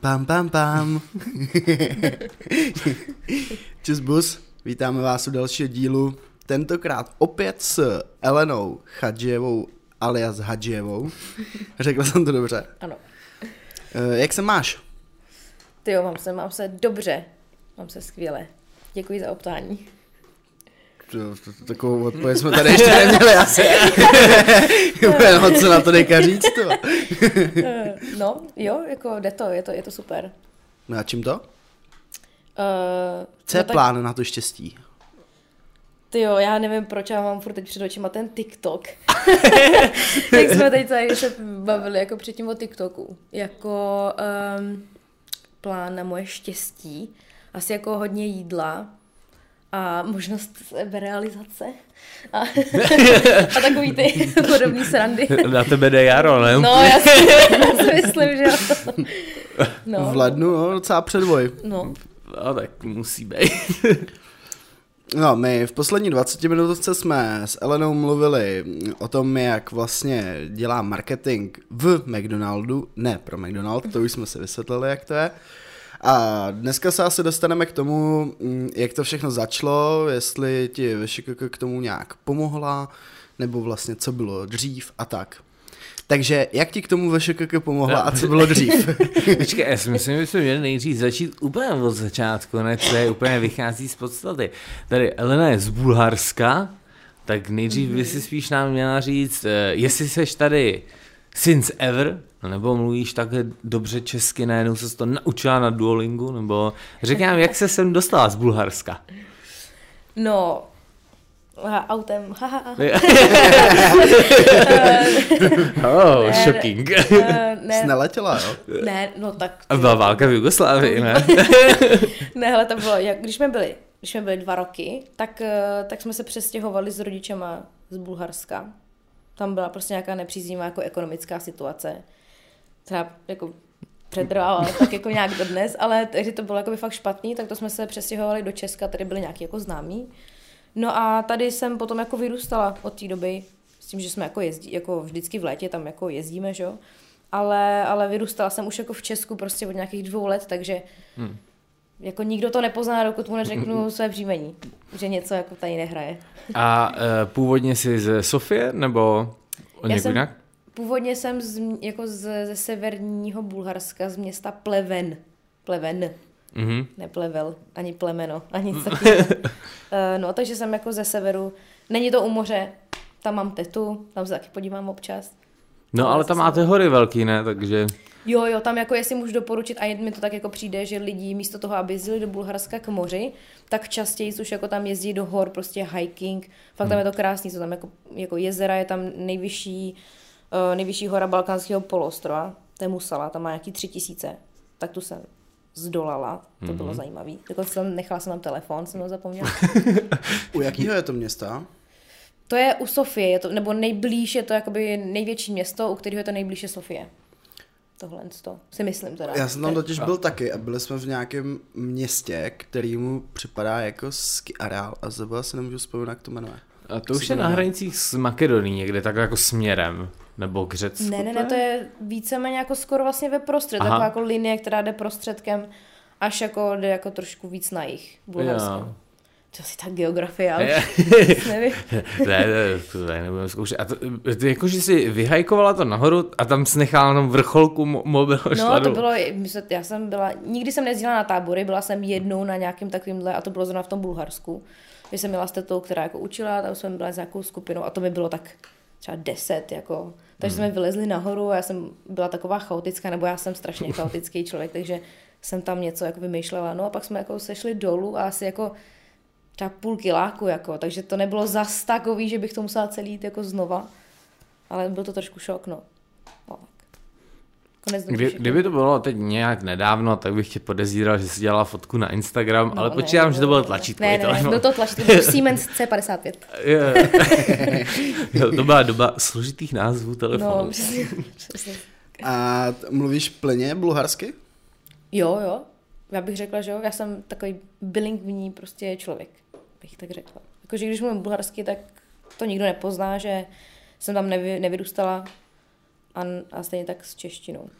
Pam, pam, pam, pam. Čus bus, vítáme vás u dalšího dílu. Tentokrát opět s Elenou Chadžijevou alias Hadžijevou. Řekl jsem to dobře. Ano. Eh, Jak se máš? Ty jo, mám se, mám se dobře. Mám se skvěle. Děkuji za optání. Takovou odpověď jsme tady ještě neměli asi. No, co na to dejka říct, to. Eh, No, jo, jako jde to, je to, je to super. No a čím to? Uh, Co je no tak, plán na to štěstí? Ty jo, já nevím, proč já mám furt teď před očima ten TikTok. Jak jsme teď tady se bavili jako předtím o TikToku. Jako um, plán na moje štěstí. Asi jako hodně jídla a možnost seberealizace a, a takový ty podobný srandy. Na tebe jde jaro, ne? No, já si, já si myslím, že. No, V lednu, no, docela předvoj. no, no tak musí být. No, my v poslední 20 minutovce jsme s Elenou mluvili o tom, jak vlastně dělá marketing v McDonaldu, ne pro McDonald, to už jsme si vysvětlili, jak to je. A dneska se asi dostaneme k tomu, mm, jak to všechno začalo, jestli ti VŠKK k tomu nějak pomohla, nebo vlastně co bylo dřív a tak. Takže jak ti k tomu VŠKK pomohla a co bylo dřív? Počkej, já si myslím, že bychom měli nejdřív začít úplně od začátku, ne? To je úplně vychází z podstaty. Tady Elena je z Bulharska, tak nejdřív by si spíš nám měla říct, eh, jestli seš tady since ever, nebo mluvíš takhle dobře česky, najednou se to naučila na Duolingu, nebo řekněme, jak se sem dostala z Bulharska. no, autem, haha. oh, Ne, shocking. Eh, Jsi ne, neletěla, jo? ne, no tak, A byla válka v Jugoslávii, ne? ne, hele, to bylo, jak, když jsme byli, když jsme byli dva roky, tak, eh, tak jsme se přestěhovali s rodičema z Bulharska. Tam byla prostě nějaká nepříznivá jako ekonomická situace, která jako přetrvávala tak jako nějak dodnes, ale takže to bylo jako fakt špatný, tak to jsme se přestěhovali do Česka, tady byli nějaký jako známí. No a tady jsem potom jako vyrůstala od té doby, s tím, že jsme jako jezdí, jako vždycky v létě tam jako jezdíme, že. Ale, ale vyrůstala jsem už jako v Česku prostě od nějakých dvou let, takže hmm. Jako nikdo to nepozná, dokud mu neřeknu své příjmení, že něco jako tady nehraje. A uh, původně jsi ze Sofie, nebo od Já někud jsem- jinak? Původně jsem z, jako z, ze severního Bulharska, z města Pleven. Pleven, Mhm. neplevel, ani plemeno, ani nic takového. Eh, no, takže jsem jako ze severu. Není to u moře, tam mám tetu, tam se taky podívám občas. No ale tam máte hory velký, ne? Takže... Jo, jo, tam jako jestli můžu doporučit, a mi to tak jako přijde, že lidi místo toho, aby jezdili do Bulharska k moři, tak častěji už jako tam jezdí do hor, prostě hiking. Fakt tam je to krásný, jsou tam jako, jako jezera, je tam nejvyšší, uh, nejvyšší hora Balkánského poloostrova, to je Musala, tam má nějaký tři tisíce. Tak tu jsem zdolala, to bylo zajímavé. Dokonce jsem nechala jsem tam telefon, jsem ho zapomněla. U jakého je to města? to je u Sofie, je to, nebo nejblíž je to jakoby největší město, u kterého je to nejblíž je Sofie. Tohle to si myslím teda. Já jsem tam totiž byl taky a byli jsme v nějakém městě, který mu připadá jako ski areál a zabila se nemůžu vzpomínat, jak to jmenuje. A to už je na hranicích s Makedonií někde, tak jako směrem. Nebo k Řecku. Ne, ne, ne, to je víceméně jako skoro vlastně ve prostřed, Aha. taková jako linie, která jde prostředkem, až jako jde jako trošku víc na jich, Bulharsko. To asi ta geografie, ale Je. nevím. ne, ne, to tady nebudeme zkoušet. A to, ty jako, že jsi vyhajkovala to nahoru a tam jsi nechala jenom vrcholku mo- mobil a šla No, to dolů. bylo, já jsem byla, nikdy jsem nejezdila na tábory, byla jsem jednou na nějakým takovýmhle, a to bylo zrovna v tom Bulharsku, kde jsem měla s tetou, která jako učila, tam jsme byla s nějakou skupinou a to mi bylo tak třeba deset, jako. Takže jsme vylezli nahoru a já jsem byla taková chaotická, nebo já jsem strašně chaotický člověk, takže jsem tam něco jako vymýšlela. No a pak jsme jako sešli dolů a asi jako třeba půl kiláku, jako, takže to nebylo zas takový, že bych to musela celý jít jako znova, ale byl to trošku šok, no. no. Konec Kdy, kdyby to bylo teď nějak nedávno, tak bych tě podezíral, že jsi dělala fotku na Instagram, No, ale počítám, že to bylo ne, tlačítko. Ne, ne, ne, byl to tlačítko, byl to Siemens C55. Je. jo, to byla doba složitých názvů telefonů. No, přesně, přesně. A t- mluvíš plně bulharsky? Jo, jo, já bych řekla, že jo, já jsem takový bilingvní prostě člověk, bych tak řekla. Jakože když mluvím bulharsky, tak to nikdo nepozná, že jsem tam nevy, nevyrůstala a, a stejně tak s češtinou.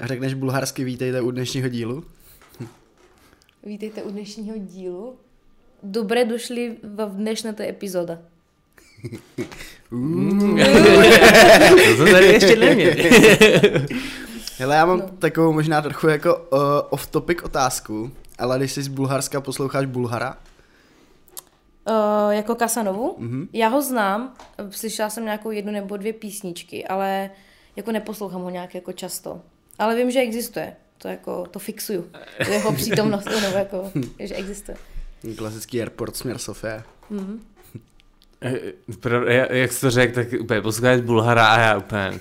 Řekneš bulharsky vítejte u dnešního dílu? Vítejte u dnešního dílu. Dobré došli v dnešní epizoda. to tady ještě neměl. Hele, já mám no. takovou možná trochu jako uh, off-topic otázku, ale když jsi z Bulharska, posloucháš Bulhara? Uh, jako Kasanovu? Mm-hmm. Já ho znám, slyšela jsem nějakou jednu nebo dvě písničky, ale jako neposlouchám ho nějak jako často. Ale vím, že existuje. To jako, to fixuju. To jeho přítomnost, nebo jako, že existuje. Klasický airport směr Sofie. Mm-hmm. Pro, jak jsi to řekl, tak úplně posloucháš Bulhara a já úplně,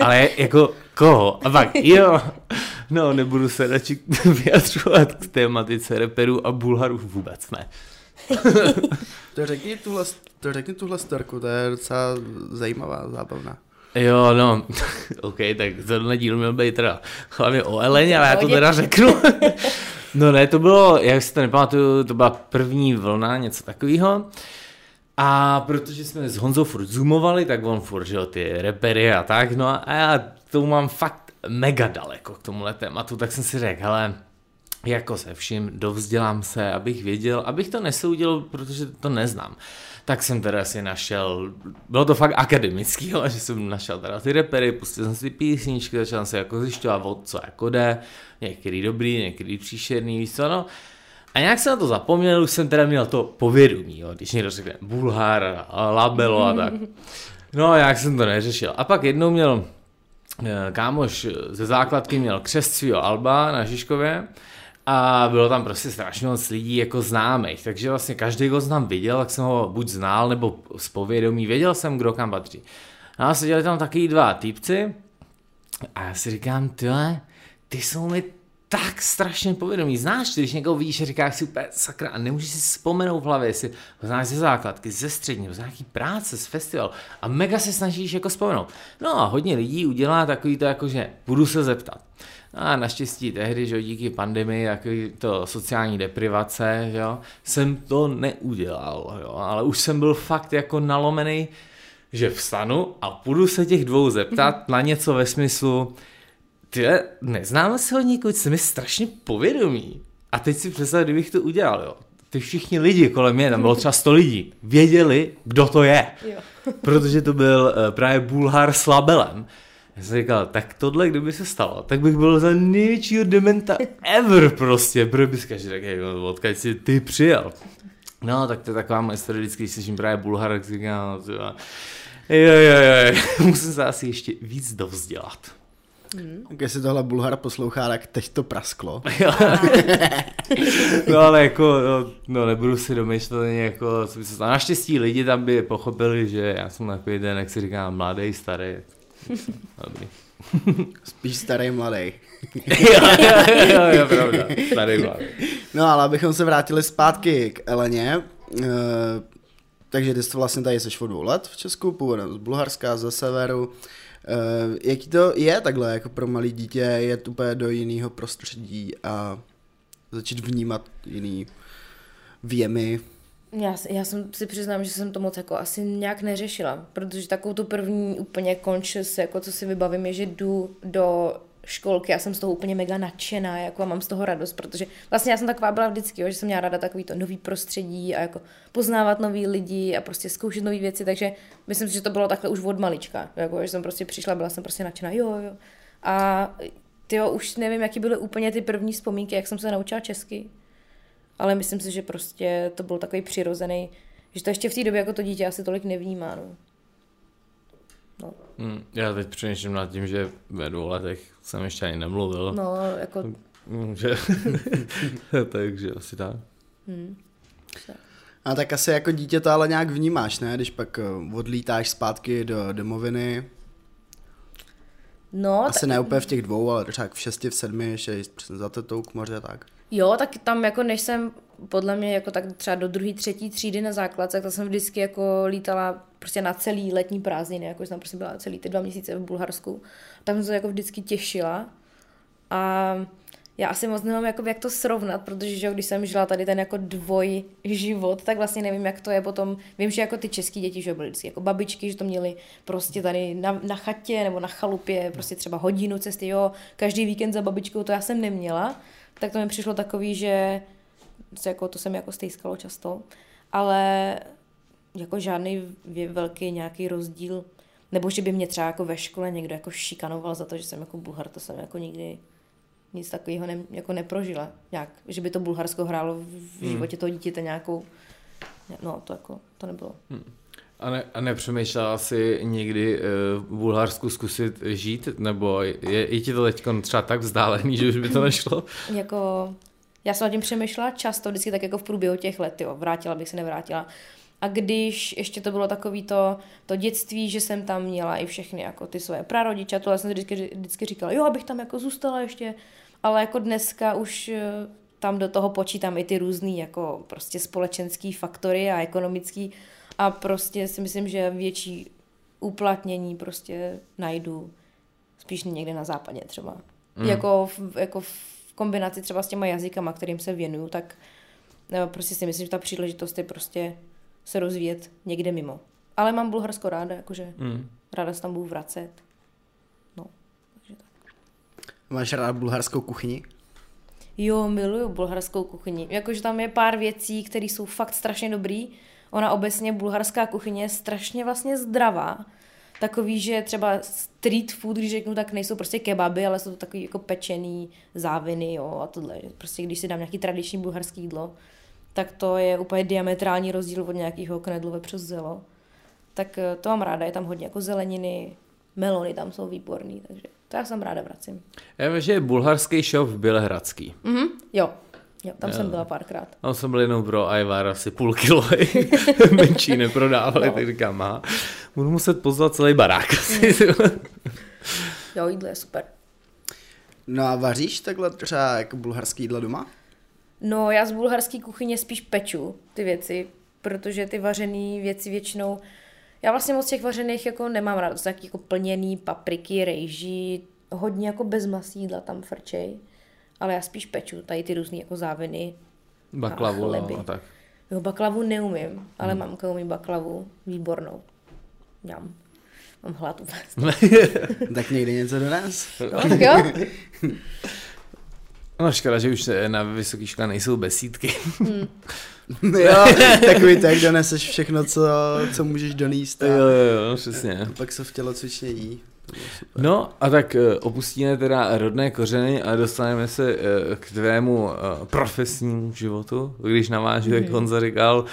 ale jako koho? A pak jo, no nebudu se radši vyjadřovat k tématice reperů a Bulharů vůbec ne. To řekni tuhle, to řekni tuhle storku, to je docela zajímavá, zábavná. Jo, no, ok, tak tenhle díl měl být teda hlavně o Eleně, ale já to teda řeknu. no ne, to bylo, jak si to nepamatuju, to byla první vlna, něco takového. A protože jsme s Honzou furt zoomovali, tak on furt, že jo, ty repery a tak, no a já tomu mám fakt mega daleko k tomuhle tématu, tak jsem si řekl, hele, jako se vším, dovzdělám se, abych věděl, abych to nesoudil, protože to neznám. Tak jsem teda si našel, bylo to fakt akademický, ale že jsem našel teda ty repery, pustil jsem si písničky, začal jsem si jako zjišťovat, o co jako jde, některý dobrý, některý příšerný, víš co, no. A nějak jsem na to zapomněl, už jsem teda měl to povědomí, jo, když někdo řekne Bulhar, Labelo a tak. No jak jsem to neřešil. A pak jednou měl eh, kámoš ze základky měl křest svého Alba na Žižkově a bylo tam prostě strašně moc lidí jako známých, takže vlastně každý, kdo znám viděl, tak jsem ho buď znal, nebo z povědomí, věděl jsem, kdo kam patří. No a seděli tam taky dva týpci a já si říkám, tyhle, ty jsou mi tak strašně povědomí. Znáš, když někoho vidíš a říkáš si úplně sakra a nemůžeš si vzpomenout v hlavě, jestli ho znáš ze základky, ze střední, z nějaký práce, z festival a mega se snažíš jako vzpomenout. No a hodně lidí udělá takový to jako, že budu se zeptat. A naštěstí tehdy, že díky pandemii, takový to sociální deprivace, jo, jsem to neudělal, jo, ale už jsem byl fakt jako nalomený, že vstanu a půjdu se těch dvou zeptat na něco ve smyslu, ty neznáme se od někud, jsem mi strašně povědomí. A teď si představ, kdybych to udělal, jo. Ty všichni lidi kolem mě, tam bylo třeba 100 lidí, věděli, kdo to je. Jo. protože to byl uh, právě Bulhar s labelem. Já jsem říkal, tak tohle, kdyby se stalo, tak bych byl za největšího dementa ever prostě, protože bys každý tak, odkud si ty přijel. No, tak to je taková moje historie, vždycky, když slyším právě Bulhar, tak si říkám, no, jo, jo, jo, jo, musím se asi ještě víc dovzdělat. Hmm. Tak jestli tohle Bulhar poslouchá, tak teď to prasklo. no ale jako, no, no nebudu si domýšlet jako, co by se stalo. Naštěstí lidi tam by pochopili, že já jsem takový den, jak si říkám, mladý, starý. Dobrý. Spíš starý, mladý. jo, jo, jo, pravda. Starý, mladý. No ale abychom se vrátili zpátky k Eleně, uh, takže ty jsi vlastně tady seš od dvou let v Česku, původem z Bulharska, ze severu. Uh, jaký to je takhle, jako pro malý dítě, je úplně do jiného prostředí a začít vnímat jiný věmy? Já, já jsem si přiznám, že jsem to moc jako asi nějak neřešila, protože takovou tu první úplně conscious, jako co si vybavím, je, že jdu do školky, já jsem z toho úplně mega nadšená, jako a mám z toho radost, protože vlastně já jsem taková byla vždycky, jo, že jsem měla ráda takový to nový prostředí a jako poznávat nový lidi a prostě zkoušet nové věci, takže myslím si, že to bylo takhle už od malička, jako, že jsem prostě přišla, byla jsem prostě nadšená, jo, jo. A ty už nevím, jaký byly úplně ty první vzpomínky, jak jsem se naučila česky, ale myslím si, že prostě to byl takový přirozený, že to ještě v té době jako to dítě asi tolik nevnímá, no. No. Hmm, já teď přemýšlím nad tím, že ve dvou letech jsem ještě ani nemluvil. No, jako... Hmm, že... Takže asi tak. Hmm. A tak asi jako dítě to ale nějak vnímáš, ne? Když pak eh, odlítáš zpátky do domoviny. No, asi tak... ne úplně v těch dvou, ale třeba v šesti, v sedmi, šest, přesně za tetou k moře, tak. Jo, tak tam jako než jsem podle mě jako tak třeba do druhé, třetí třídy na základce, tak jsem vždycky jako lítala prostě na celý letní prázdniny, jako jsem prostě byla celý ty dva měsíce v Bulharsku. Tam jsem se jako vždycky těšila. A já asi moc nemám jako jak to srovnat, protože že, když jsem žila tady ten jako dvoj život, tak vlastně nevím, jak to je potom. Vím, že jako ty český děti, že byly vždycky jako babičky, že to měli prostě tady na, na chatě nebo na chalupě, prostě třeba hodinu cesty, jo, každý víkend za babičkou, to já jsem neměla, tak to mi přišlo takový, že jako, to jsem jako stejskalo často, ale jako žádný velký nějaký rozdíl, nebo že by mě třeba jako ve škole někdo jako šikanoval za to, že jsem jako bulhar, to jsem jako nikdy nic takového ne, jako neprožila. Nějak, že by to Bulharsko hrálo v hmm. životě toho dítěte nějakou, no to jako, to nebylo. Hmm. A, ne, a nepřemýšlela si někdy uh, v Bulharsku zkusit žít, nebo je, je ti to teď třeba tak vzdálený, že už by to nešlo? jako, já jsem nad tím přemýšlela často, vždycky tak jako v průběhu těch let, jo, vrátila bych se, nevrátila. A když ještě to bylo takový to, to dětství, že jsem tam měla i všechny jako ty své prarodiče, to jsem vždycky, vždycky říkala, jo, abych tam jako zůstala ještě, ale jako dneska už eh, tam do toho počítám i ty různý jako prostě společenský faktory a ekonomický a prostě si myslím, že větší uplatnění prostě najdu spíš někde na západě třeba. Mm. Jako, v, jako v kombinaci třeba s těma jazykama, kterým se věnuju, tak eh, prostě si myslím, že ta příležitost je prostě se rozvíjet někde mimo. Ale mám Bulharsko ráda, jakože mm. ráda se tam budu vracet. No, takže tak. Máš ráda bulharskou kuchyni? Jo, miluju bulharskou kuchyni. Jakože tam je pár věcí, které jsou fakt strašně dobrý. Ona obecně, bulharská kuchyně je strašně vlastně zdravá. Takový, že třeba street food, když řeknu, tak nejsou prostě kebaby, ale jsou to takový jako pečený záviny, jo, a tohle. Prostě když si dám nějaký tradiční bulharský jídlo, tak to je úplně diametrální rozdíl od nějakého knedlu přes zelo. Tak eh, to mám ráda, je tam hodně jako zeleniny, melony tam jsou výborný, takže to já jsem ráda vracím. Já vím, že je bulharský shop v Bělehradský. Mhm, jo. Jo, tam jo. jsem byla párkrát. Tam jsem byl jenom pro Ivar asi půl kilo, menší neprodávali, no. tak říkám, má, budu muset pozvat celý barák asi. jo, jídlo je super. No a vaříš takhle třeba jako bulharský jídlo doma? No, já z bulharské kuchyně spíš peču ty věci, protože ty vařené věci většinou, já vlastně moc těch vařených jako nemám rád, to jako plněný papriky, rejží, hodně jako bez masídla tam frčej, ale já spíš peču, tady ty různé jako záviny. Baklavu a, chleby. a tak. Jo, baklavu neumím, ale hmm. mamka umí baklavu výbornou. Mám. Mám hlad vůbec. tak někdy něco do nás. No, tak jo. No škoda, že už na vysoké škole nejsou besídky. Hmm. jo, takový tak doneseš všechno, co, co můžeš doníst. A, jo, jo, jo, přesně. A pak se v tělocvičně jí. No a tak eh, opustíme teda rodné kořeny a dostaneme se eh, k tvému eh, profesnímu životu, když navážu, jak mhm. Honza říkal,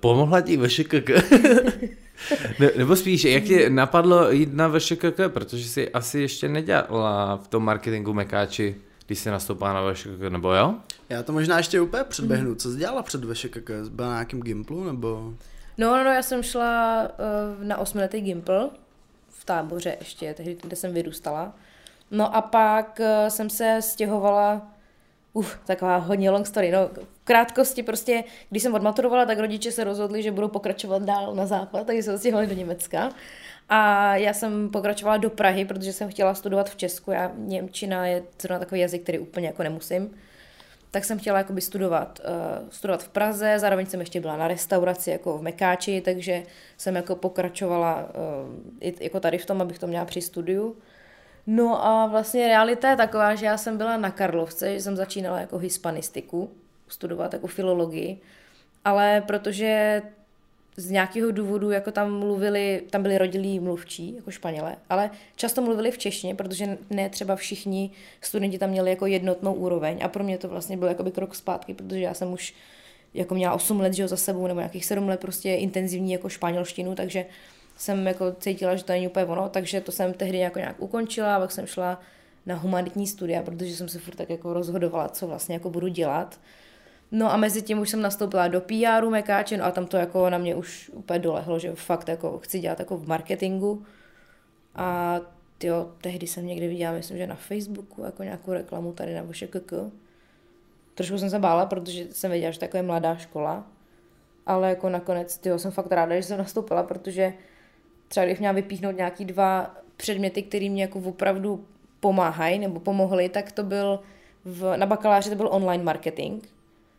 pomohla ti VŠKK? ne, nebo spíš, jak ti napadlo jít na VŠKK, protože jsi asi ještě nedělala v tom marketingu Mekáči když jsi nastoupila na VŠKK, nebo jo? Já to možná ještě úplně předběhnu. Co jsi dělala před VŠKK? Byla na nějakém Gimplu, nebo? No, no, no, já jsem šla uh, na osmiletý Gimpl táboře ještě, tehdy, kde jsem vyrůstala. No a pak uh, jsem se stěhovala, uf, taková hodně long story, no, v krátkosti prostě, když jsem odmaturovala, tak rodiče se rozhodli, že budou pokračovat dál na západ, takže se stěhovali do Německa. A já jsem pokračovala do Prahy, protože jsem chtěla studovat v Česku. Já Němčina je zrovna takový jazyk, který úplně jako nemusím. Tak jsem chtěla jakoby studovat, uh, studovat v Praze, zároveň jsem ještě byla na restauraci jako v Mekáči, takže jsem jako pokračovala uh, jako tady v tom, abych to měla při studiu. No a vlastně realita je taková, že já jsem byla na Karlovce, že jsem začínala jako hispanistiku, studovat jako filologii, ale protože z nějakého důvodu, jako tam mluvili, tam byli rodilí mluvčí, jako Španělé, ale často mluvili v češtině, protože ne třeba všichni studenti tam měli jako jednotnou úroveň a pro mě to vlastně byl jakoby krok zpátky, protože já jsem už jako měla 8 let že za sebou, nebo nějakých 7 let prostě intenzivní jako španělštinu, takže jsem jako cítila, že to není úplně ono, takže to jsem tehdy jako nějak ukončila a pak jsem šla na humanitní studia, protože jsem se furt tak jako rozhodovala, co vlastně jako budu dělat. No a mezi tím už jsem nastoupila do PRu Mekáče, no a tam to jako na mě už úplně dolehlo, že fakt jako chci dělat jako v marketingu. A jo, tehdy jsem někdy viděla, myslím, že na Facebooku jako nějakou reklamu tady na VŠKK. Trošku jsem se bála, protože jsem věděla, že to je mladá škola. Ale jako nakonec, tyjo, jsem fakt ráda, že jsem nastoupila, protože třeba když měla vypíchnout nějaký dva předměty, které mě jako opravdu pomáhají nebo pomohly, tak to byl v, na bakaláři to byl online marketing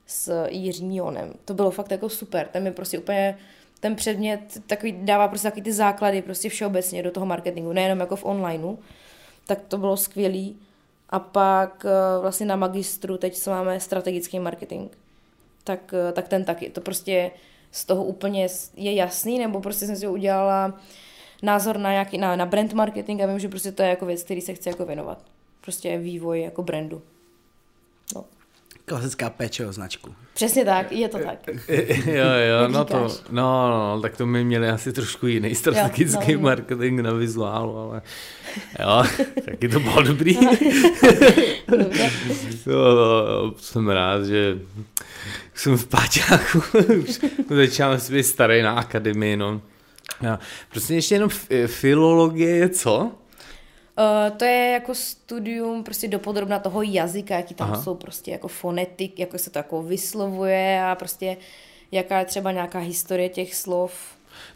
s Jiřím Jonem. To bylo fakt jako super. Tam je prostě úplně ten předmět takový, dává prostě takový ty základy prostě všeobecně do toho marketingu, nejenom jako v onlineu. Tak to bylo skvělý. A pak eh, vlastně na magistru teď co máme strategický marketing. Tak, eh, tak ten taky. To prostě z toho úplně je jasný, nebo prostě jsem si udělala názor na, nějaký, na, na brand marketing a vím, že prostě to je jako věc, který se chci jako věnovat. Prostě vývoj jako brandu. No. Klasická péčeho značku. Přesně tak, je to tak. jo, jo, Jak no to, říkáš? no, no, tak to my měli asi trošku jiný strategický no, no. marketing na vizuálu, ale jo, taky to bylo dobrý. Dobře. jo, jo, jsem rád, že jsem v páťáku, už začínám si být starý na akademii, no. Jo. Prostě ještě jenom filologie je co? Uh, to je jako studium prostě dopodrobna toho jazyka, jaký tam Aha. Jsou prostě jako fonetik, jako se to jako vyslovuje a prostě jaká je třeba nějaká historie těch slov,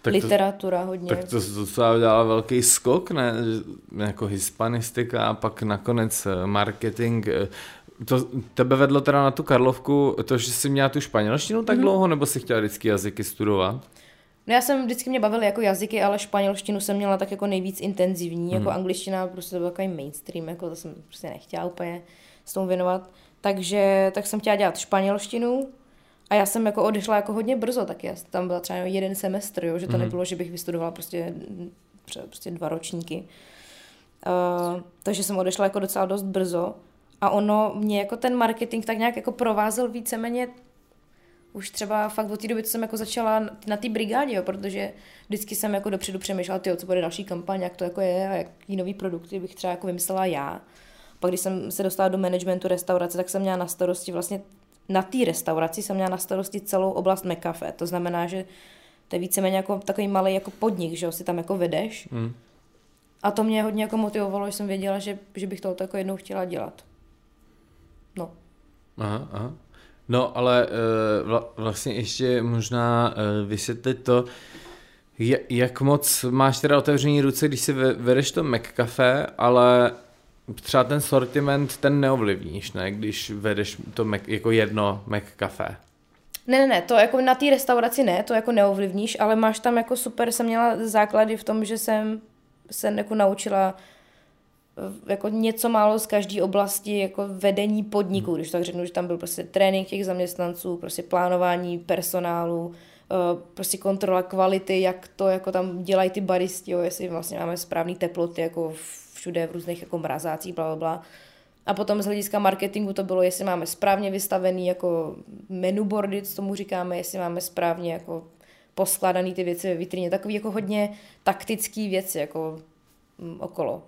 Tak tak to- literatura hodně. Tak to docela udělala velký skok, ne? Jako hispanistika a pak nakonec eh, marketing. eh, To tebe vedlo teda na tu Karlovku, to, že jsi měla tu španělštinu tak dlouho, nebo jsi chtěla vždycky jazyky studovat? No já jsem vždycky mě bavily jako jazyky, ale španělštinu jsem měla tak jako nejvíc intenzivní, jako angličtina prostě to byl takový mainstream, jako to jsem prostě nechtěla úplně s tomu věnovat. Takže tak jsem chtěla dělat španělštinu a já jsem jako odešla jako hodně brzo taky, já tam byla třeba jeden semestr, jo, že to nebylo, že bych vystudovala prostě, prostě dva ročníky. Uh, takže jsem odešla jako docela dost brzo a ono mě jako ten marketing tak nějak jako provázel víceméně už třeba fakt od té doby, co jsem jako začala na té brigádě, jo, protože vždycky jsem jako dopředu přemýšlela, tyjo, co bude další kampaň, jak to jako je a jaký nový produkty bych třeba jako vymyslela já. Pak když jsem se dostala do managementu restaurace, tak jsem měla na starosti vlastně na té restauraci jsem měla na starosti celou oblast McCafe. To znamená, že to je víceméně jako takový malý jako podnik, že jo, si tam jako vedeš. Hmm. A to mě hodně jako motivovalo, že jsem věděla, že, že bych to jako jednou chtěla dělat. No. Aha, aha. No, ale eh, vla, vlastně ještě možná eh, vysvětlit to, jak moc máš teda otevřený ruce, když si ve- vedeš to McCafe, ale třeba ten sortiment ten neovlivníš, ne? Když vedeš to Mac, jako jedno McCafe. Ne, ne, ne, to jako na té restauraci ne, to jako neovlivníš, ale máš tam jako super, jsem měla základy v tom, že jsem se jako naučila jako něco málo z každé oblasti jako vedení podniku, když tak řeknu, že tam byl prostě trénink těch zaměstnanců, prostě plánování personálu, eh, prostě kontrola kvality, jak to jako tam dělají ty baristi, jo, jestli vlastně máme správné teploty jako všude v různých jako mrazácích, bla, bla, bla. A potom z hlediska marketingu to bylo, jestli máme správně vystavený jako menu boardy, co tomu říkáme, jestli máme správně jako poskládaný ty věci ve vitrině, takový jako hodně taktický věci jako mm, okolo.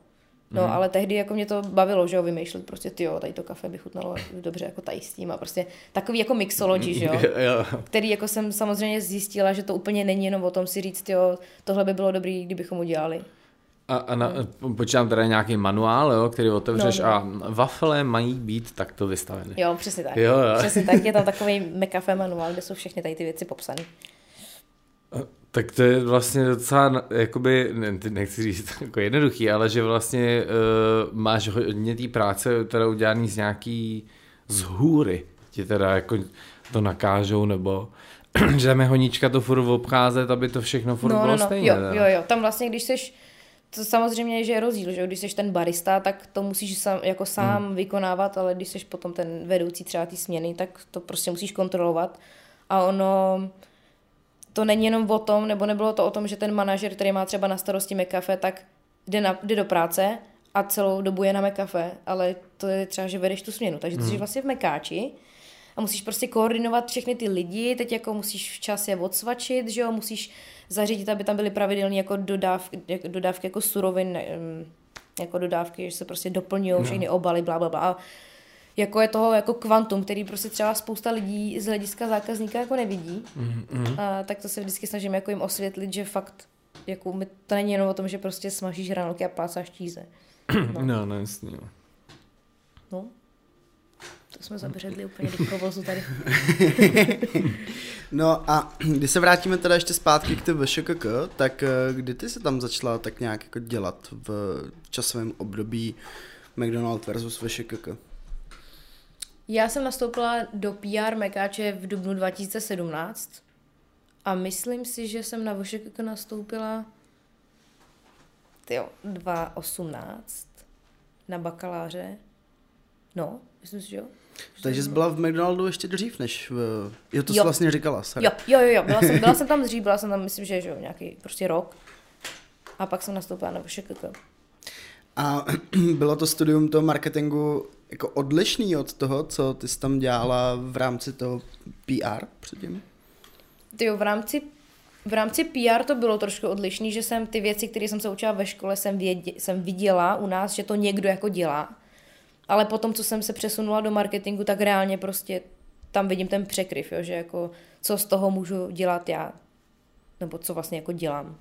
No, mm. ale tehdy jako mě to bavilo, že jo, vymýšlet prostě, ty jo, tady to kafe by chutnalo dobře jako tady s tím a prostě takový jako mixology, že jo, který jako jsem samozřejmě zjistila, že to úplně není jenom o tom si říct, jo, tohle by bylo dobrý, kdybychom udělali. A, a na, počítám teda nějaký manuál, jo, který otevřeš No, no. a wafle mají být takto vystaveny. Jo, přesně tak. Jo, jo. Přesně tak, je tam takový McCafe manuál, kde jsou všechny tady ty věci popsané. Tak to je vlastně docela, jakoby, ne, ty nechci říct jako jednoduchý, ale že vlastně uh, máš hodně té práce teda udělaný z nějaký z hůry. Ti teda jako to nakážou, nebo že tam je honička to furt obcházet, aby to všechno furt bylo stejně. Jo, teda. jo, jo, tam vlastně, když seš, to samozřejmě, že je rozdíl, že když jsi ten barista, tak to musíš sám, jako sám hmm. vykonávat, ale když jsi potom ten vedoucí třeba té směny, tak to prostě musíš kontrolovat. A ono, to není jenom o tom, nebo nebylo to o tom, že ten manažer, který má třeba na starosti McCafe, tak jde, na, jde do práce a celou dobu je na McCafe, ale to je třeba, že vedeš tu směnu. Takže ty jsi vlastně v Mekáči a musíš prostě koordinovat všechny ty lidi, teď jako musíš včas je odsvačit, že jo, musíš zařídit, aby tam byly pravidelné jako dodávky, jako dodávky jako surovin, em, jako dodávky, že se prostě doplňují všechny obaly, bla, bla, bla. A Jako je toho jako kvantum, který prostě třeba spousta lidí z hlediska zákazníka jako nevidí. Mm-hmm. A tak to se vždycky snažím jako jim osvětlit, že fakt jako my, to není jenom o tom, že prostě smažíš hranolky a plácáš číze. No, no, no jasně. No. No. To jsme zabředli úplně do provozu tady. No a když se vrátíme teda ještě zpátky k té VŠKK, tak eh, kdy ty se tam začala tak nějak jako dělat v časovém období McDonald versus VŠKK? Já jsem nastoupila do PR Mekáče v dubnu 2017 a myslím si, že jsem na VŠKK nastoupila tyjo, 2018 na bakaláře. No, myslím si, že jo. Takže jsi byla v McDonaldu ještě dřív, než v... Jo, to jsi Jo. vlastně říkala, sorry. Jo, jo, jo, jo. Byla, jsem, byla jsem tam dřív, byla jsem tam, myslím, že, že jo, nějaký prostě rok. A pak jsem nastoupila na VŠKK. A bylo to studium toho marketingu jako odlišný od toho, co ty jsi tam dělala v rámci toho PR předtím? Ty jo, v rámci, v rámci PR to bylo trošku odlišný, že jsem ty věci, které jsem se učila ve škole, jsem, vědě, jsem viděla u nás, že to někdo jako dělá. Ale potom, co jsem se přesunula do marketingu, tak reálně prostě tam vidím ten překryv, jo, že jako co z toho můžu dělat já, nebo co vlastně jako dělám.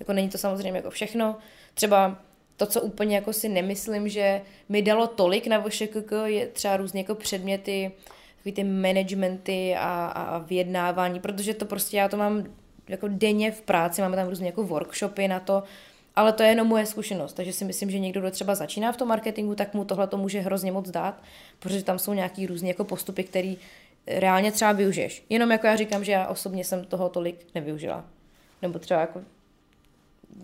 Jako není to samozřejmě jako všechno. Třeba to, co úplně jako si nemyslím, že mi dalo tolik na VŠKK, je třeba různě jako předměty, takový ty managementy a, a, a vyjednávání, protože to prostě já to mám jako denně v práci, máme tam různě jako workshopy na to, ale to je jenom moje zkušenost, takže si myslím, že někdo, kdo třeba začíná v tom marketingu, tak mu tohle to může hrozně moc dát, protože tam jsou nějaký různý jako postupy, který reálně třeba využiješ. Jenom jako já říkám, že já osobně jsem toho tolik nevyužila. Nebo třeba jako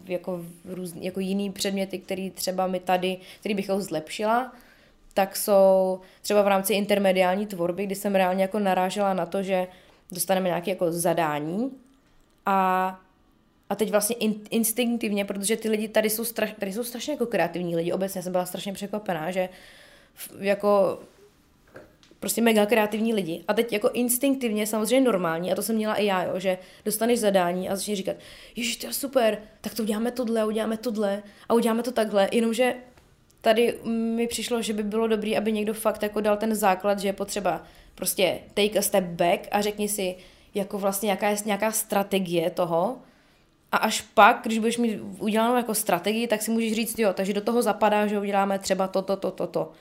jako, různý, jako jiný předměty, který třeba mi tady, který bych ho zlepšila, tak jsou třeba v rámci intermediální tvorby, kdy jsem reálně jako narážela na to, že dostaneme nějaké jako zadání. A, a teď vlastně in, instinktivně, protože ty lidi tady jsou, straš, tady jsou strašně jako kreativní lidi, obecně jsem byla strašně překvapená, že jako prostě mega kreativní lidi. A teď jako instinktivně samozřejmě normální, a to jsem měla i já, jo, že dostaneš zadání a začneš říkat, ježiš, to je super, tak to uděláme tohle, uděláme tohle a uděláme to takhle, jenomže tady mi přišlo, že by bylo dobré, aby někdo fakt jako dal ten základ, že je potřeba prostě take a step back a řekni si, jako vlastně nějaká je nějaká strategie toho, a až pak, když budeš mít udělanou jako strategii, tak si můžeš říct, jo, takže do toho zapadá, že uděláme třeba toto, toto, toto. To.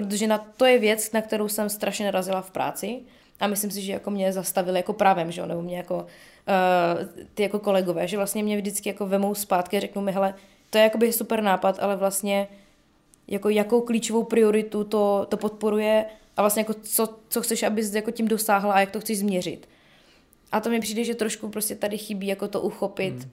Protože na to je věc, na kterou jsem strašně narazila v práci a myslím si, že jako mě zastavili jako právem, že jo, nebo mě jako uh, ty jako kolegové, že vlastně mě vždycky jako vemou zpátky a řeknou mi, hele, to je jakoby super nápad, ale vlastně jako jakou klíčovou prioritu to, to podporuje a vlastně jako co, co chceš, abys jako tím dosáhla a jak to chceš změřit. A to mi přijde, že trošku prostě tady chybí jako to uchopit hmm.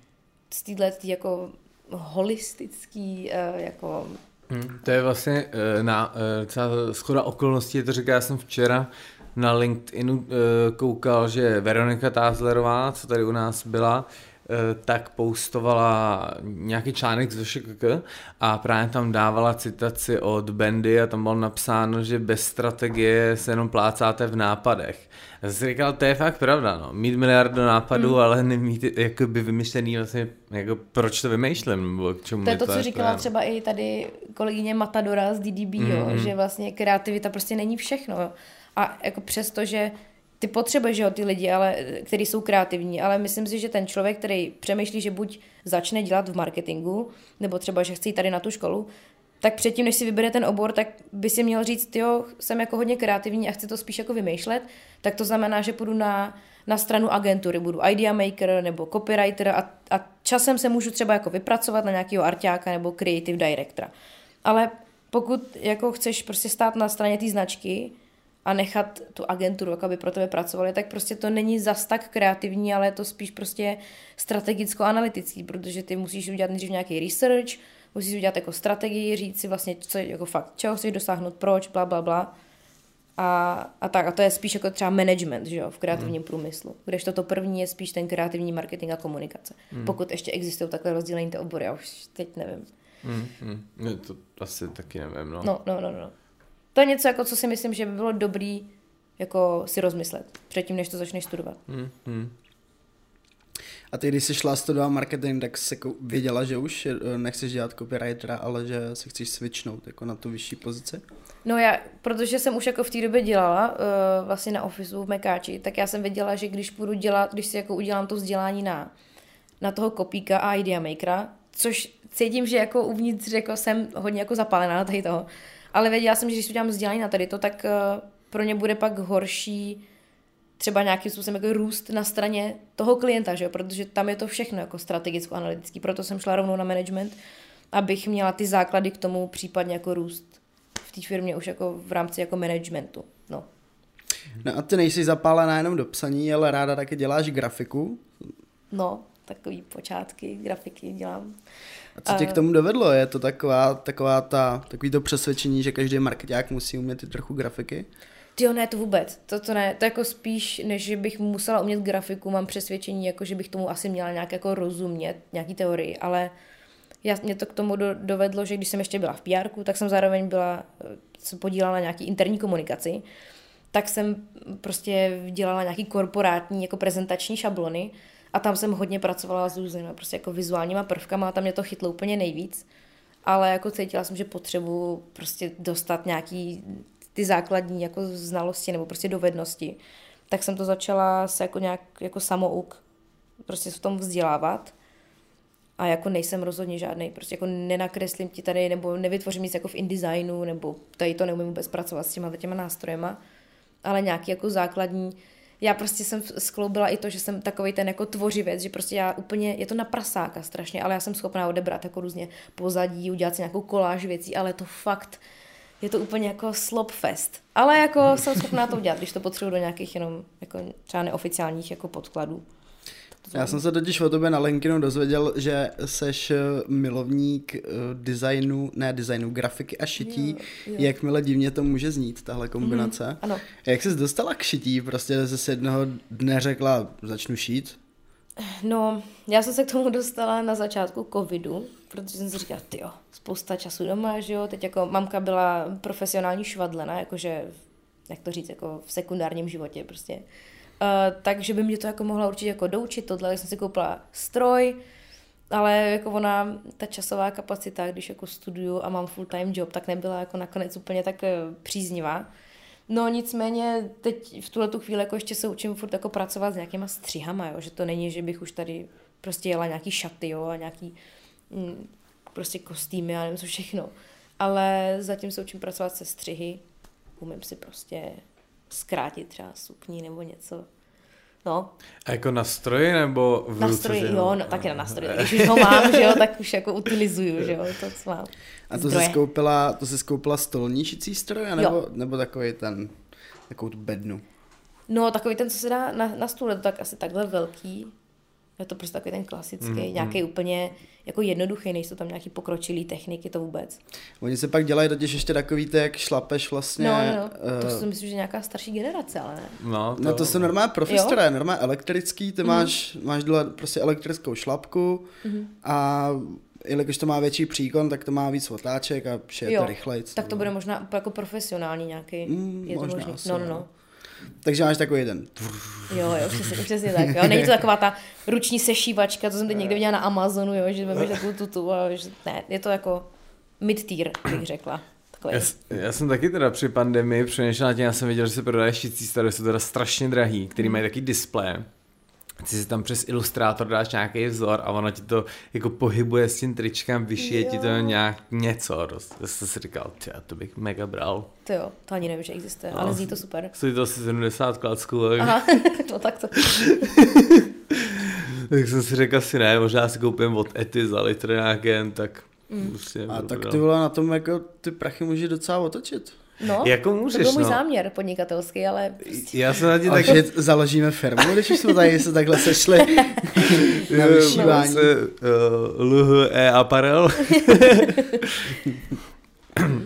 z téhle jako holistický uh, jako Hmm, to je vlastně uh, na uh, celá schoda okolností, to říká, já jsem včera na LinkedInu uh, koukal, že Veronika Tázlerová, co tady u nás byla, tak postovala nějaký článek z VŠKK a právě tam dávala citaci od Bendy a tam bylo napsáno, že bez strategie se jenom plácáte v nápadech. Já jsem si říkal, to je fakt pravda, no. Mít miliardu nápadů, hmm. ale nemít jakoby vymyšlený vlastně, jako proč to vymýšlím, nebo k čemu To je to, to co říkala právě. třeba i tady kolegyně Matadora z DDB, mm-hmm. jo, Mhm. že vlastně kreativita prostě není všechno. Jo. A jako přesto, že ty potřebuješ, že jo, ty lidi, ale, kteří jsou kreativní, ale myslím si, že ten člověk, který přemýšlí, že buď začne dělat v marketingu, nebo třeba, že chce jít tady na tu školu, tak předtím, než si vybere ten obor, tak by si měl říct, jo, jsem jako hodně kreativní a chci to spíš jako vymýšlet, tak to znamená, že půjdu na, na stranu agentury, budu idea maker nebo copywriter a, a časem se můžu třeba jako vypracovat na nějakého arťáka nebo creative directora. Ale pokud jako chceš prostě stát na straně té značky a nechat tu agenturu, aby pro tebe pracovali, tak prostě to není zas tak kreativní, ale je to spíš prostě strategicko-analytický, protože ty musíš udělat nejdřív nějaký research, musíš udělat jako strategii, říct si vlastně, co je jako fakt, čeho chceš dosáhnout, proč, bla, bla, bla. A, a tak, a to je spíš jako třeba management, že jo, v kreativním hmm. průmyslu. Když to první je spíš ten kreativní marketing a komunikace. Hmm. Pokud ještě existují takhle rozdělení ty obory, já už teď nevím. Hmm. Ne, to asi taky nevím, no. No, no, no, no. To je něco, jako co si myslím, že by bylo dobrý jako si rozmyslet předtím, než to začneš studovat. Hmm, hmm. A ty, když jsi šla studovat marketing, tak jsi jako věděla, že už eh, nechceš dělat copywritera, ale že se chceš switchnout jako na tu vyšší pozici? No já, protože jsem už jako v té době dělala uh, vlastně na ofisu v Mekáči, tak já jsem věděla, že když půjdu dělat, když si jako udělám to vzdělání na, na toho kopíka a idea makera, což cítím, že jako uvnitř jako jsem hodně jako zapálená na tady toho, ale věděla jsem, že když si udělám vzdělání na tady to, tak uh, pro ně bude pak horší třeba nějakým způsobem jako růst na straně toho klienta, že jo? protože tam je to všechno jako strategicko-analytický, proto jsem šla rovnou na management, abych měla ty základy k tomu případně jako růst v té firmě už jako v rámci jako managementu. No. No a ty nejsi zapálená jenom do psaní, ale ráda taky děláš grafiku. No, takový počátky, grafiky dělám. A co tě k tomu dovedlo? Je to taková, taková ta, takový to přesvědčení, že každý marketák musí umět i trochu grafiky? Jo, ne, to vůbec. To, to ne. To jako spíš, než že bych musela umět grafiku, mám přesvědčení, jako že bych tomu asi měla nějak jako rozumět, nějaký teorii, ale já, mě to k tomu do, dovedlo, že když jsem ještě byla v PR, tak jsem zároveň byla, se podílela na nějaký interní komunikaci, tak jsem prostě dělala nějaký korporátní jako prezentační šablony a tam jsem hodně pracovala s různými prostě jako vizuálníma prvkama a tam mě to chytlo úplně nejvíc. Ale jako cítila jsem, že potřebuji prostě dostat nějaký ty základní jako znalosti nebo prostě dovednosti. Tak jsem to začala se jako nějak jako samouk prostě v tom vzdělávat a jako nejsem rozhodně žádný, prostě jako nenakreslím ti tady, nebo nevytvořím nic jako v InDesignu, nebo tady to neumím vůbec pracovat s těma těma nástrojema, ale nějaký jako základní, já prostě jsem skloubila i to, že jsem takový ten jako tvořivec, že prostě já úplně, je to na prasáka strašně, ale já jsem schopná odebrat jako různě pozadí, udělat si nějakou koláž věcí, ale to fakt, je to úplně jako slopfest. Ale jako jsem schopná to udělat, když to potřebuji do nějakých jenom jako třeba neoficiálních jako podkladů. Já jsem se totiž o tobě na LinkedInu dozvěděl, že seš eh, milovník uh, designu, ne designu, grafiky a šití. Jo, jo. Jakmile divně to může znít, tahle kombinace. Mm, ano. Jak jsi dostala k šití? Prostě ze jednoho dne řekla, začnu šít? No, já jsem se k tomu dostala na začátku covidu, protože jsem si říkala, ty jo, spousta času doma, že jo, teď jako mamka byla profesionální švadlena, jakože, jak to říct, jako v sekundárním životě prostě. Uh, takže by mě to jako mohla určitě jako doučit tohle, jsem si koupila stroj, ale jako ona, ta časová kapacita, když jako studuju a mám full time job, tak nebyla jako nakonec úplně tak eh, příznivá. No nicméně teď v tuhle tu chvíli jako ještě se učím furt jako pracovat s nějakýma střihama, jo? že to není, že bych už tady prostě jela nějaký šaty jo? a nějaký mm, prostě kostýmy a nevím co všechno. Ale zatím se učím pracovat se střihy, umím si prostě zkrátit třeba sukni nebo něco. No. A jako na stroji nebo v Na stroji, jo, no, taky na nástroji. Když už ho mám, že jo, tak už jako utilizuju, že jo, to, co mám. A to jsi skoupila, to jsi skoupila stolní šicí stroj, nebo, nebo takový ten, takovou tu bednu? No, takový ten, co se dá na, na stůl, to tak asi takhle velký. Je to prostě takový ten klasický, mm, nějaký mm. úplně jako jednoduchý, nejsou tam nějaký pokročilý techniky, to vůbec. Oni se pak dělají totiž ještě takový ty, jak šlapeš vlastně. No, no, no. Uh, to si myslím, že nějaká starší generace, ale ne. No, to, no, to jsou normálně profesora, normálně elektrický, ty mm. máš, máš dole prostě elektrickou šlapku mm. a jelikož to má větší příkon, tak to má víc otáček a je to rychleji. Tak to bude možná jako profesionální nějaký. Mm, je to možná možný. No, no, no. Takže máš takový jeden. Jo, jo, přesně, přesně tak. Jo. Není to taková ta ruční sešívačka, to jsem teď někde viděla na Amazonu, jo, že máš takovou tutu, a že, ne, je to jako mid-tier, bych řekla. Já, já, jsem taky teda při pandemii přemýšlel na tím, já jsem viděl, že se prodají šicí staré, jsou teda strašně drahý, který mají taky displeje ty si tam přes ilustrátor dáš nějaký vzor a ono ti to jako pohybuje s tím tričkem, vyšije jo. ti to nějak něco. Já jsem si říkal, tě, to bych mega bral. To jo, to ani nevím, že existuje, no, ale zní to super. Stojí to asi 70 klacků. Ale... Aha, no tak to. tak jsem si řekl asi ne, možná si koupím od Ety za litr nějaký, tak Mm. Prostě a tak ty vole na tom jako ty prachy můžeš docela otočit. No, jako můžeš, to byl můj no. záměr podnikatelský, ale... Prostě... Já jsem na tím taky... založíme firmu, když jsme tady se takhle sešli na vyšívání. Se, uh, LHE Apparel.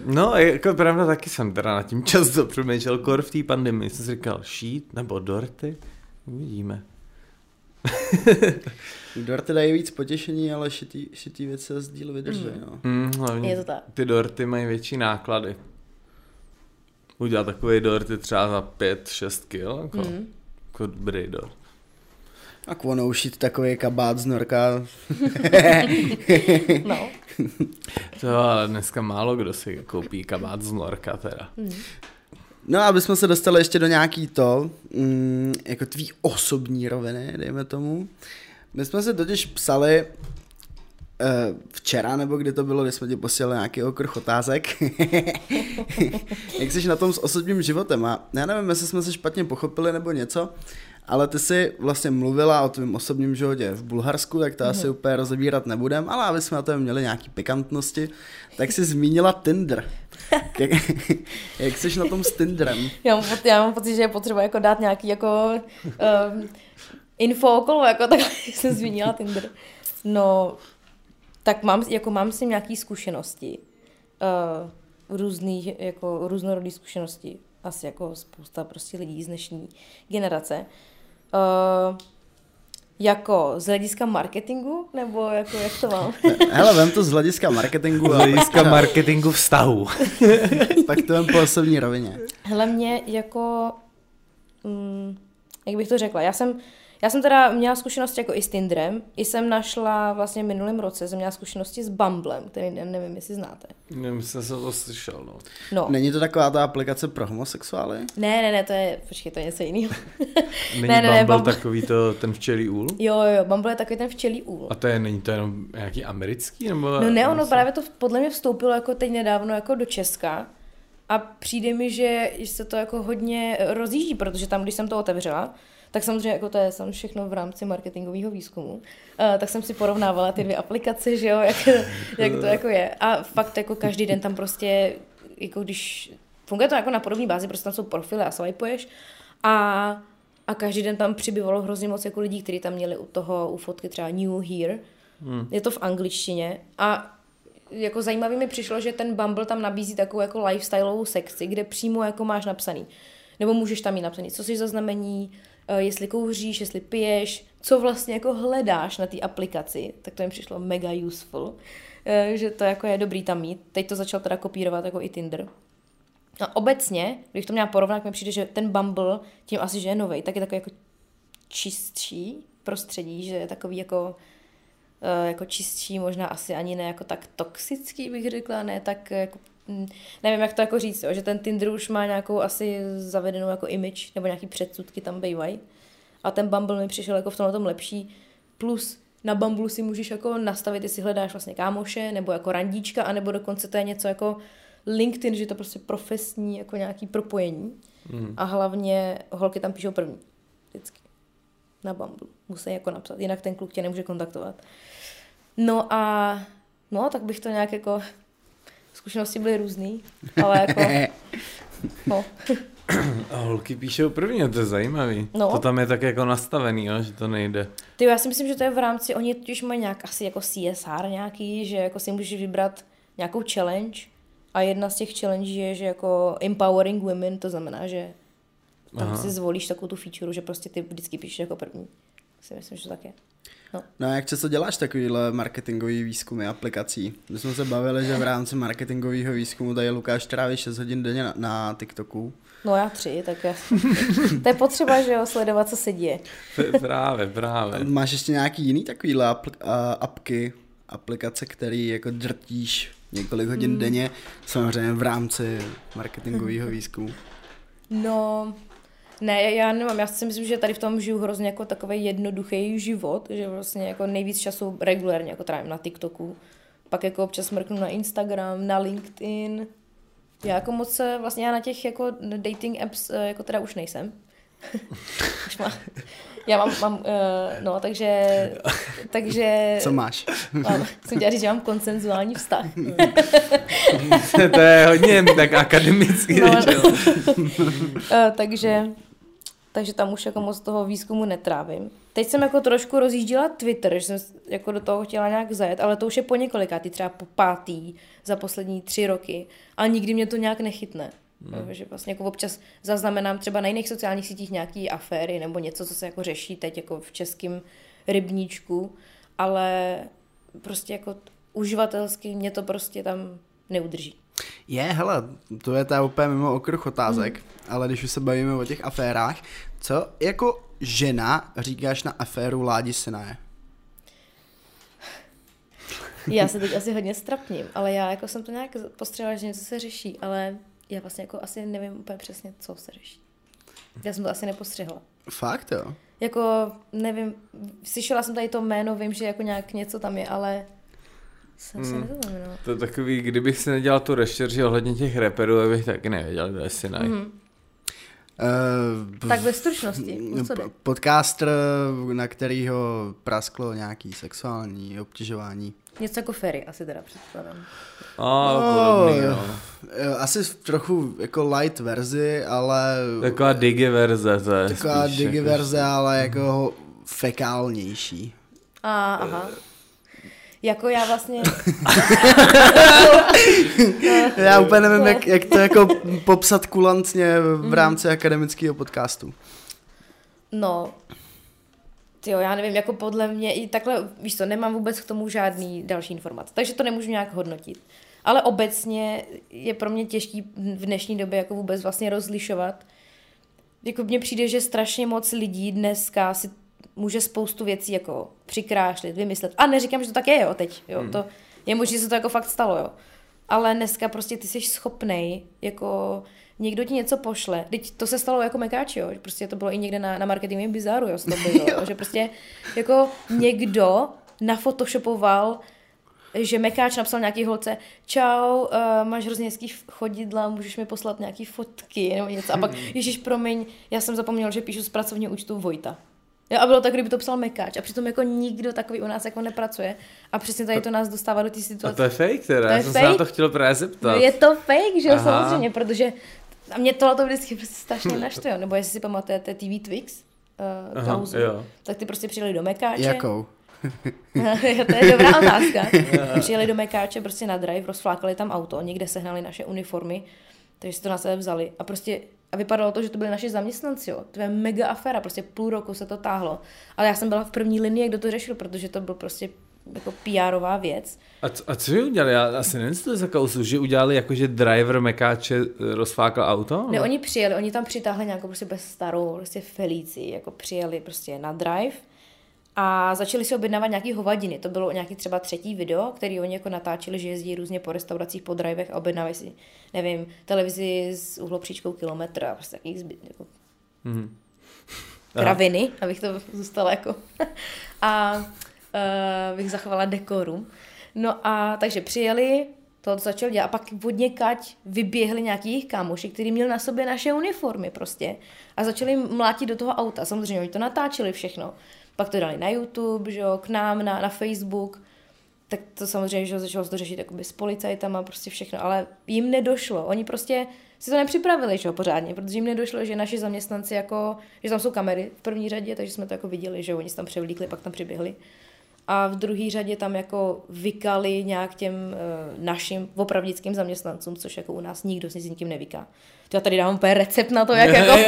no, jako pravda taky jsem teda na tím často přemýšlel, kor v té pandemii jsem si říkal, šít nebo dorty, uvidíme. Dorty dají víc potěšení, ale šitý, šitý věci se z díl vydrží. Mm. No. Mm, hlavně je to tak. ty dorty mají větší náklady udělat takový dort je třeba za 5-6 kg, jako, mm. jako dobrý dort. A ono ušít takový kabát z norka. no. To ale dneska málo kdo si koupí kabát z norka teda. Mm. No a aby jsme se dostali ještě do nějaký to, mm, jako tvý osobní roviny, dejme tomu. My jsme se totiž psali včera, nebo kdy to bylo, kdy jsme ti posílali nějaký okruh otázek. Jak jsi na tom s osobním životem? A já nevím, jestli jsme se špatně pochopili nebo něco, ale ty jsi vlastně mluvila o tvém osobním životě v Bulharsku, tak to mm-hmm. asi úplně rozebírat nebudem, ale aby jsme na tom měli nějaký pikantnosti, tak jsi zmínila Tinder. Jak, jak jsi na tom s Tinderem? Já mám, pocit, já mám pocit, že je potřeba jako dát nějaký jako um, info okolo, jako tak jsem zmínila Tinder. No, tak mám, jako mám s tím nějaký zkušenosti. Uh, různých, jako různorodý zkušenosti. Asi jako spousta prostě lidí z dnešní generace. Uh, jako z hlediska marketingu, nebo jako jak to mám? Hele, vem to z hlediska marketingu. Z hlediska marketingu vztahu. tak to vem po osobní rovině. Hele, mě jako, mm, jak bych to řekla, já jsem já jsem teda měla zkušenosti jako i s Tinderem, i jsem našla vlastně minulém roce, jsem měla zkušenosti s Bumblem, který nevím, jestli znáte. Nevím, jestli jsem to slyšel, no. no. Není to taková ta aplikace pro homosexuály? Ne, ne, ne, to je, počkej, to je něco jiného. Není ne, ne, Bumble, ne, Bumble takový to, ten včelí úl? Jo, jo, Bumble je takový ten včelí úl. A to je, není to jenom nějaký americký? Nebo no ne, ono právě to podle mě vstoupilo jako teď nedávno jako do Česka. A přijde mi, že se to jako hodně rozjíždí, protože tam, když jsem to otevřela, tak samozřejmě jako to je samozřejmě všechno v rámci marketingového výzkumu. Uh, tak jsem si porovnávala ty dvě aplikace, že jo, jak, jak to jako je. A fakt jako každý den tam prostě, jako když, funguje to jako na podobné bázi, prostě tam jsou profily a swipeuješ a a každý den tam přibyvalo hrozně moc jako lidí, kteří tam měli u toho, u fotky třeba New Here. Hmm. Je to v angličtině. A jako zajímavý mi přišlo, že ten Bumble tam nabízí takovou jako lifestyleovou sekci, kde přímo jako máš napsaný. Nebo můžeš tam mít napsaný, co jsi za znamení, jestli kouříš, jestli piješ, co vlastně jako hledáš na té aplikaci, tak to mi přišlo mega useful, eh, že to jako je dobrý tam mít. Teď to začal teda kopírovat jako i Tinder. A obecně, když to měla porovnat, mi přijde, že ten Bumble, tím asi, že je nový, tak je takový jako čistší prostředí, že je takový jako eh, jako čistší, možná asi ani ne jako tak toxický, bych řekla, ne tak jako nevím, jak to jako říct, jo, že ten Tinder už má nějakou asi zavedenou jako image, nebo nějaký předsudky tam bývají. A ten Bumble mi přišel jako v tomhle tom lepší. Plus na Bumble si můžeš jako nastavit, jestli hledáš vlastně kámoše, nebo jako randíčka, anebo dokonce to je něco jako LinkedIn, že to prostě profesní jako nějaký propojení. Mm. A hlavně holky tam píšou první. Vždycky. Na Bumble. Musí jako napsat, jinak ten kluk tě nemůže kontaktovat. No a no, tak bych to nějak jako zkušenosti byly různý, ale jako, no. A holky píšou prvně, to je zajímavý. No. To tam je tak jako nastavený, jo, že to nejde. Ty, já si myslím, že to je v rámci, oni totiž mají nějak asi jako CSR nějaký, že jako si můžeš vybrat nějakou challenge a jedna z těch challenge je, že jako empowering women, to znamená, že tam Aha. si zvolíš takovou tu feature, že prostě ty vždycky píšeš jako první. Si myslím, že to tak je. No. no a jak často děláš takovýhle marketingový výzkumy aplikací? My jsme se bavili, že v rámci marketingového výzkumu tady Lukáš tráví 6 hodin denně na, na TikToku. No já tři, tak já... to je potřeba, že jo, sledovat, co se děje. právě, právě. Máš ještě nějaký jiný takovýhle apl- apky, aplikace, který jako drtíš několik hodin hmm. denně, samozřejmě v rámci marketingového výzkumu? No, ne, já nemám, já si myslím, že tady v tom žiju hrozně jako takový jednoduchý život, že vlastně jako nejvíc času regulérně jako trávím na TikToku, pak jako občas mrknu na Instagram, na LinkedIn. Já jako moc vlastně já na těch jako dating apps eh, jako teda už nejsem. já mám, mám uh, no, takže, takže... Co máš? Mám, jsem chtěla říct, že mám konsenzuální vztah. to je hodně tak akademický. No, no. uh, takže takže tam už jako moc toho výzkumu netrávím. Teď jsem jako trošku rozjíždila Twitter, že jsem jako do toho chtěla nějak zajet, ale to už je po několikátý, třeba po pátý za poslední tři roky, ale nikdy mě to nějak nechytne. Hmm. že vlastně jako občas zaznamenám třeba na jiných sociálních sítích nějaký aféry nebo něco, co se jako řeší teď jako v českém rybníčku, ale prostě jako uživatelsky mě to prostě tam neudrží. Je, hele, to je ta úplně mimo okruh otázek, mm. ale když už se bavíme o těch aférách, co jako žena říkáš na aféru Ládi Sinaje? Já se teď asi hodně strapním, ale já jako jsem to nějak postřela, že něco se řeší, ale já vlastně jako asi nevím úplně přesně, co se řeší. Já jsem to asi nepostřehla. Fakt jo? Jako, nevím, slyšela jsem tady to jméno, vím, že jako nějak něco tam je, ale jsem hmm. no. To je takový, kdybych si nedělal tu rešerži ohledně těch reperů, tak bych taky nevěděl, kde je Sinai. Hmm. Uh, tak ve stručnosti, Podcaster, na kterýho prasklo nějaký sexuální obtěžování. Něco jako Ferry, asi teda předpokládám. A, oh, podobný, jo. Asi v trochu jako light verzi, ale... Taková digi verze, to je Taková digi jako... verze, ale jako fekálnější. A, aha. Jako já vlastně... já úplně nevím, jak, jak to jako popsat kulantně v mhm. rámci akademického podcastu. No, jo, já nevím, jako podle mě i takhle, víš co, nemám vůbec k tomu žádný další informace, takže to nemůžu nějak hodnotit. Ale obecně je pro mě těžký v dnešní době jako vůbec vlastně rozlišovat. Jako mně přijde, že strašně moc lidí dneska si může spoustu věcí jako přikrášlit, vymyslet. A neříkám, že to tak je, jo, teď. Jo. Hmm. To je možné, že se to jako fakt stalo, jo. Ale dneska prostě ty jsi schopnej, jako někdo ti něco pošle. Teď to se stalo jako Mekáči, jo. Prostě to bylo i někde na, na marketingovém bizáru, jo, to bylo, jo. že prostě jako někdo nafotoshopoval že Mekáč napsal nějaký holce, čau, uh, máš hrozně hezký chodidla, můžeš mi poslat nějaký fotky nebo něco. A pak, hmm. ježiš, promiň, já jsem zapomněl, že píšu z pracovního účtu Vojta. Jo, a bylo tak, kdyby to psal Mekáč. A přitom jako nikdo takový u nás jako nepracuje. A přesně tady to nás dostává do té situace. A to je fake teda, to je já jsem fake. se na to chtěl právě zeptat. No, je to fake, že jo, samozřejmě, protože a mě tohle to vždycky prostě strašně naštve, nebo jestli si pamatujete TV Twix, uh, Aha, kauzu, jo. tak ty prostě přijeli do Mekáče. Jakou? to je dobrá otázka. přijeli do Mekáče prostě na drive, rozflákali tam auto, někde sehnali naše uniformy, takže si to na sebe vzali a prostě a vypadalo to, že to byli naši zaměstnanci, jo. To je mega aféra, prostě půl roku se to táhlo. Ale já jsem byla v první linii, kdo to řešil, protože to byl prostě jako PRová věc. A, co, a co udělali? Já asi nevím, co to je za kausu, že udělali jako, že driver Mekáče eh, rozflákal auto? Ne, oni přijeli, oni tam přitáhli nějakou prostě bez starou, prostě Felici, jako přijeli prostě na drive a začali si objednávat nějaký hovadiny. To bylo nějaký třeba třetí video, který oni jako natáčeli, že jezdí různě po restauracích, po drivech a objednávají si, nevím, televizi s uhlopříčkou kilometr a prostě takový zbyt, jako mm-hmm. kraviny, abych to zůstala jako. a uh, bych zachovala dekorum. No a takže přijeli, to začal dělat a pak od někať vyběhli nějaký jejich kámoši, který měl na sobě naše uniformy prostě a začali mlátit do toho auta. Samozřejmě oni to natáčeli všechno pak to dali na YouTube, že jo, k nám na, na Facebook, tak to samozřejmě, že začalo se to řešit jakoby s policajtama, prostě všechno, ale jim nedošlo. Oni prostě si to nepřipravili, že jo, pořádně, protože jim nedošlo, že naši zaměstnanci jako, že tam jsou kamery v první řadě, takže jsme to jako viděli, že jo, oni se tam převlíkli, pak tam přiběhli. A v druhé řadě tam jako vykali nějak těm uh, našim opravdickým zaměstnancům, což jako u nás nikdo si s nikým nevyká. Já tady dávám úplně recept na to, jak jako...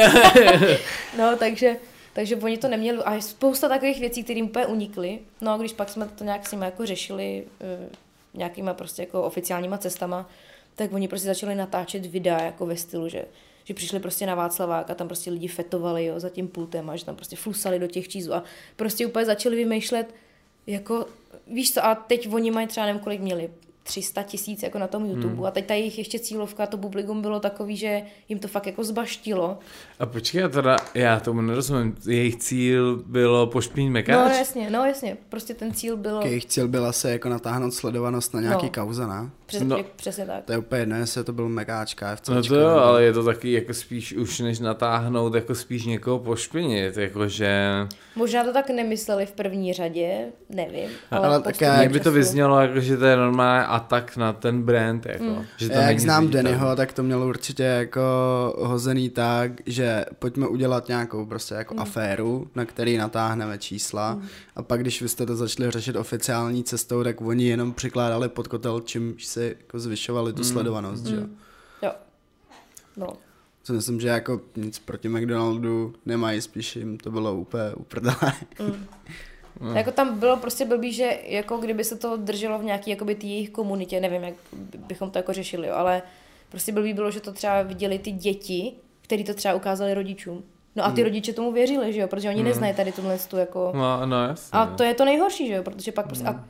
no, takže takže oni to neměli a spousta takových věcí, které jim úplně unikly. No a když pak jsme to nějak s nimi jako řešili uh, nějakýma prostě jako oficiálníma cestama, tak oni prostě začali natáčet videa jako ve stylu, že že přišli prostě na Václavák a tam prostě lidi fetovali jo, za tím pultem a že tam prostě flusali do těch čízů a prostě úplně začali vymýšlet jako, víš co, a teď oni mají třeba nevím, kolik měli, 300 tisíc jako na tom YouTube hmm. a teď ta jejich ještě cílovka, to publikum bylo takový, že jim to fakt jako zbaštilo. A počkej, já teda, já tomu nerozumím, jejich cíl bylo pošpínit mekáč? No jasně, no jasně, prostě ten cíl byl... Jejich cíl byla se jako natáhnout sledovanost na nějaký no. kauze, ne? Přes, no, přesně tak. To je úplně jedno, jestli to byl mekáč, KFC. No to jo, ale je to taky jako spíš už než natáhnout, jako spíš někoho pošpinit, jakože... Možná to tak nemysleli v první řadě, nevím. Ale, ale tak jak by to vyznělo, jako, že to je normální atak na ten brand, jako. Mm. Že to jak znám Dennyho, tak to mělo určitě jako hozený tak, že pojďme udělat nějakou prostě jako mm. aféru, na který natáhneme čísla mm. a pak když vy jste to začali řešit oficiální cestou, tak oni jenom přikládali pod kotel, čím si jako zvyšovali tu mm. sledovanost, mm. že jo. Jo. No. Co myslím, že jako nic proti McDonaldu nemají, spíš jim to bylo úplně uprdele. Mm. No. Jako tam bylo prostě blbý, že jako kdyby se to drželo v nějaký jakoby tý jejich komunitě, nevím, jak bychom to jako řešili, jo, ale prostě blbý bylo, že to třeba viděli ty děti, který to třeba ukázali rodičům. No a ty hmm. rodiče tomu věřili, že jo, protože oni hmm. neznají tady tuhle tu jako... No, no jasně. A to je to nejhorší, že jo, protože pak prostě... Hmm. A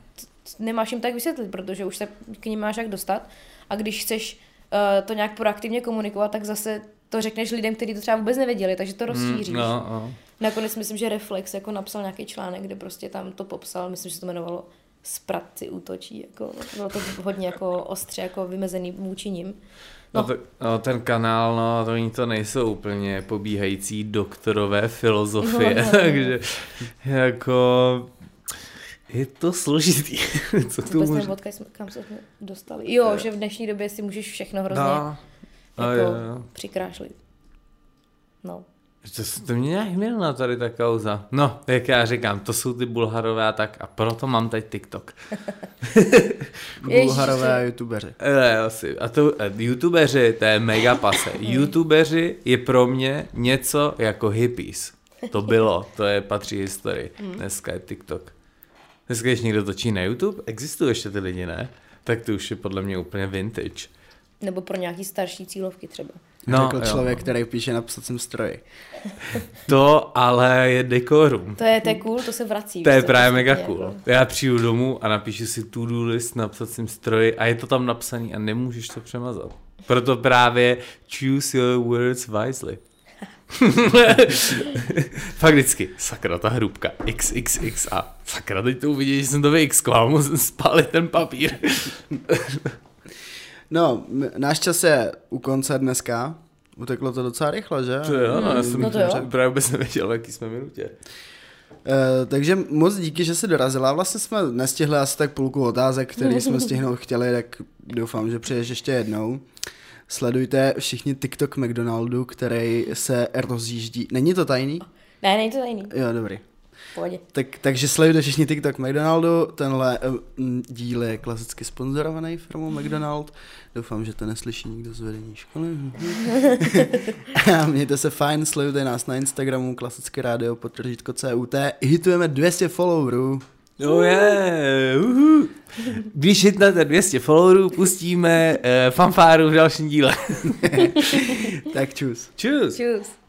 nemáš jim tak vysvětlit, protože už se k ním máš jak dostat. A když chceš uh, to nějak proaktivně komunikovat, tak zase to řekneš lidem, kteří to třeba vůbec nevěděli, takže to hmm, rozšíříš. Mm, no, no. Nakonec myslím, že Reflex jako napsal nějaký článek, kde prostě tam to popsal, myslím, že se to jmenovalo Spratci útočí, jako, bylo to hodně jako ostře jako vymezený vůči ním. No, to, no, ten kanál, no, to oni to nejsou úplně pobíhající doktorové filozofie, No, no, no. takže jako je to složitý. Co tu Vůbec může... odkud jsme, kam se jsme dostali. Jo, že v dnešní době si můžeš všechno hrozně No, no, jako jo. přikrášlit. No. To, to mě nějak měla tady ta kauza. No, jak já říkám, to jsou ty bulharové a tak a proto mám teď TikTok. Bulharové a youtubeři. Ne, asi. A to eh, youtubeři, to je mega pase. Youtubeři je pro mě něco jako hippies. To bylo, to je patří historii. Dneska je TikTok. Dneska, když někdo točí na YouTube, existují ještě ty lidi, ne? Tak to už je podle mě úplně vintage. Nebo pro nějaký starší cílovky třeba. No, Řekl jo. člověk, který píše na psacím stroji. To ale je dekorum. To je, to je cool, to se vrací. To je právě mega jako- cool. Já přijdu domů a napíšu si to-do list na psacím stroji a je to tam napsaný a nemůžeš to přemazat. Proto právě choose your words wisely. Fakt vždycky, sakra, ta hrubka, XXX a sakra, teď to uvidí, že jsem to vyxkoval, musím spálit ten papír. No, náš čas je u konce dneska. Uteklo to docela rychle, že? To jo, no, já jsem No to jo. právě vůbec nevěděl, v jaký jsme minutě. Uh, takže moc díky, že jsi dorazila. Vlastně jsme nestihli asi tak půlku otázek, který jsme stihnout chtěli, tak doufám, že přijdeš ještě jednou. Sledujte všichni TikTok McDonaldu, který se rozjíždí. Není to tajný? Ne, není to tajný. Jo, dobrý. Pohodě. Tak, takže sledujte všichni TikTok McDonaldu. Tenhle uh, díl je klasicky sponzorovaný firmou McDonald. Doufám, že to neslyší nikdo z vedení školy. A mějte se fajn, sledujte nás na Instagramu, klasické rádio, potržítko CUT. Hitujeme 200 followerů. Oh yeah, uhu. Když hitnete 200 followerů, pustíme uh, fanfáru v dalším díle. Tak čus. Čus. Čus.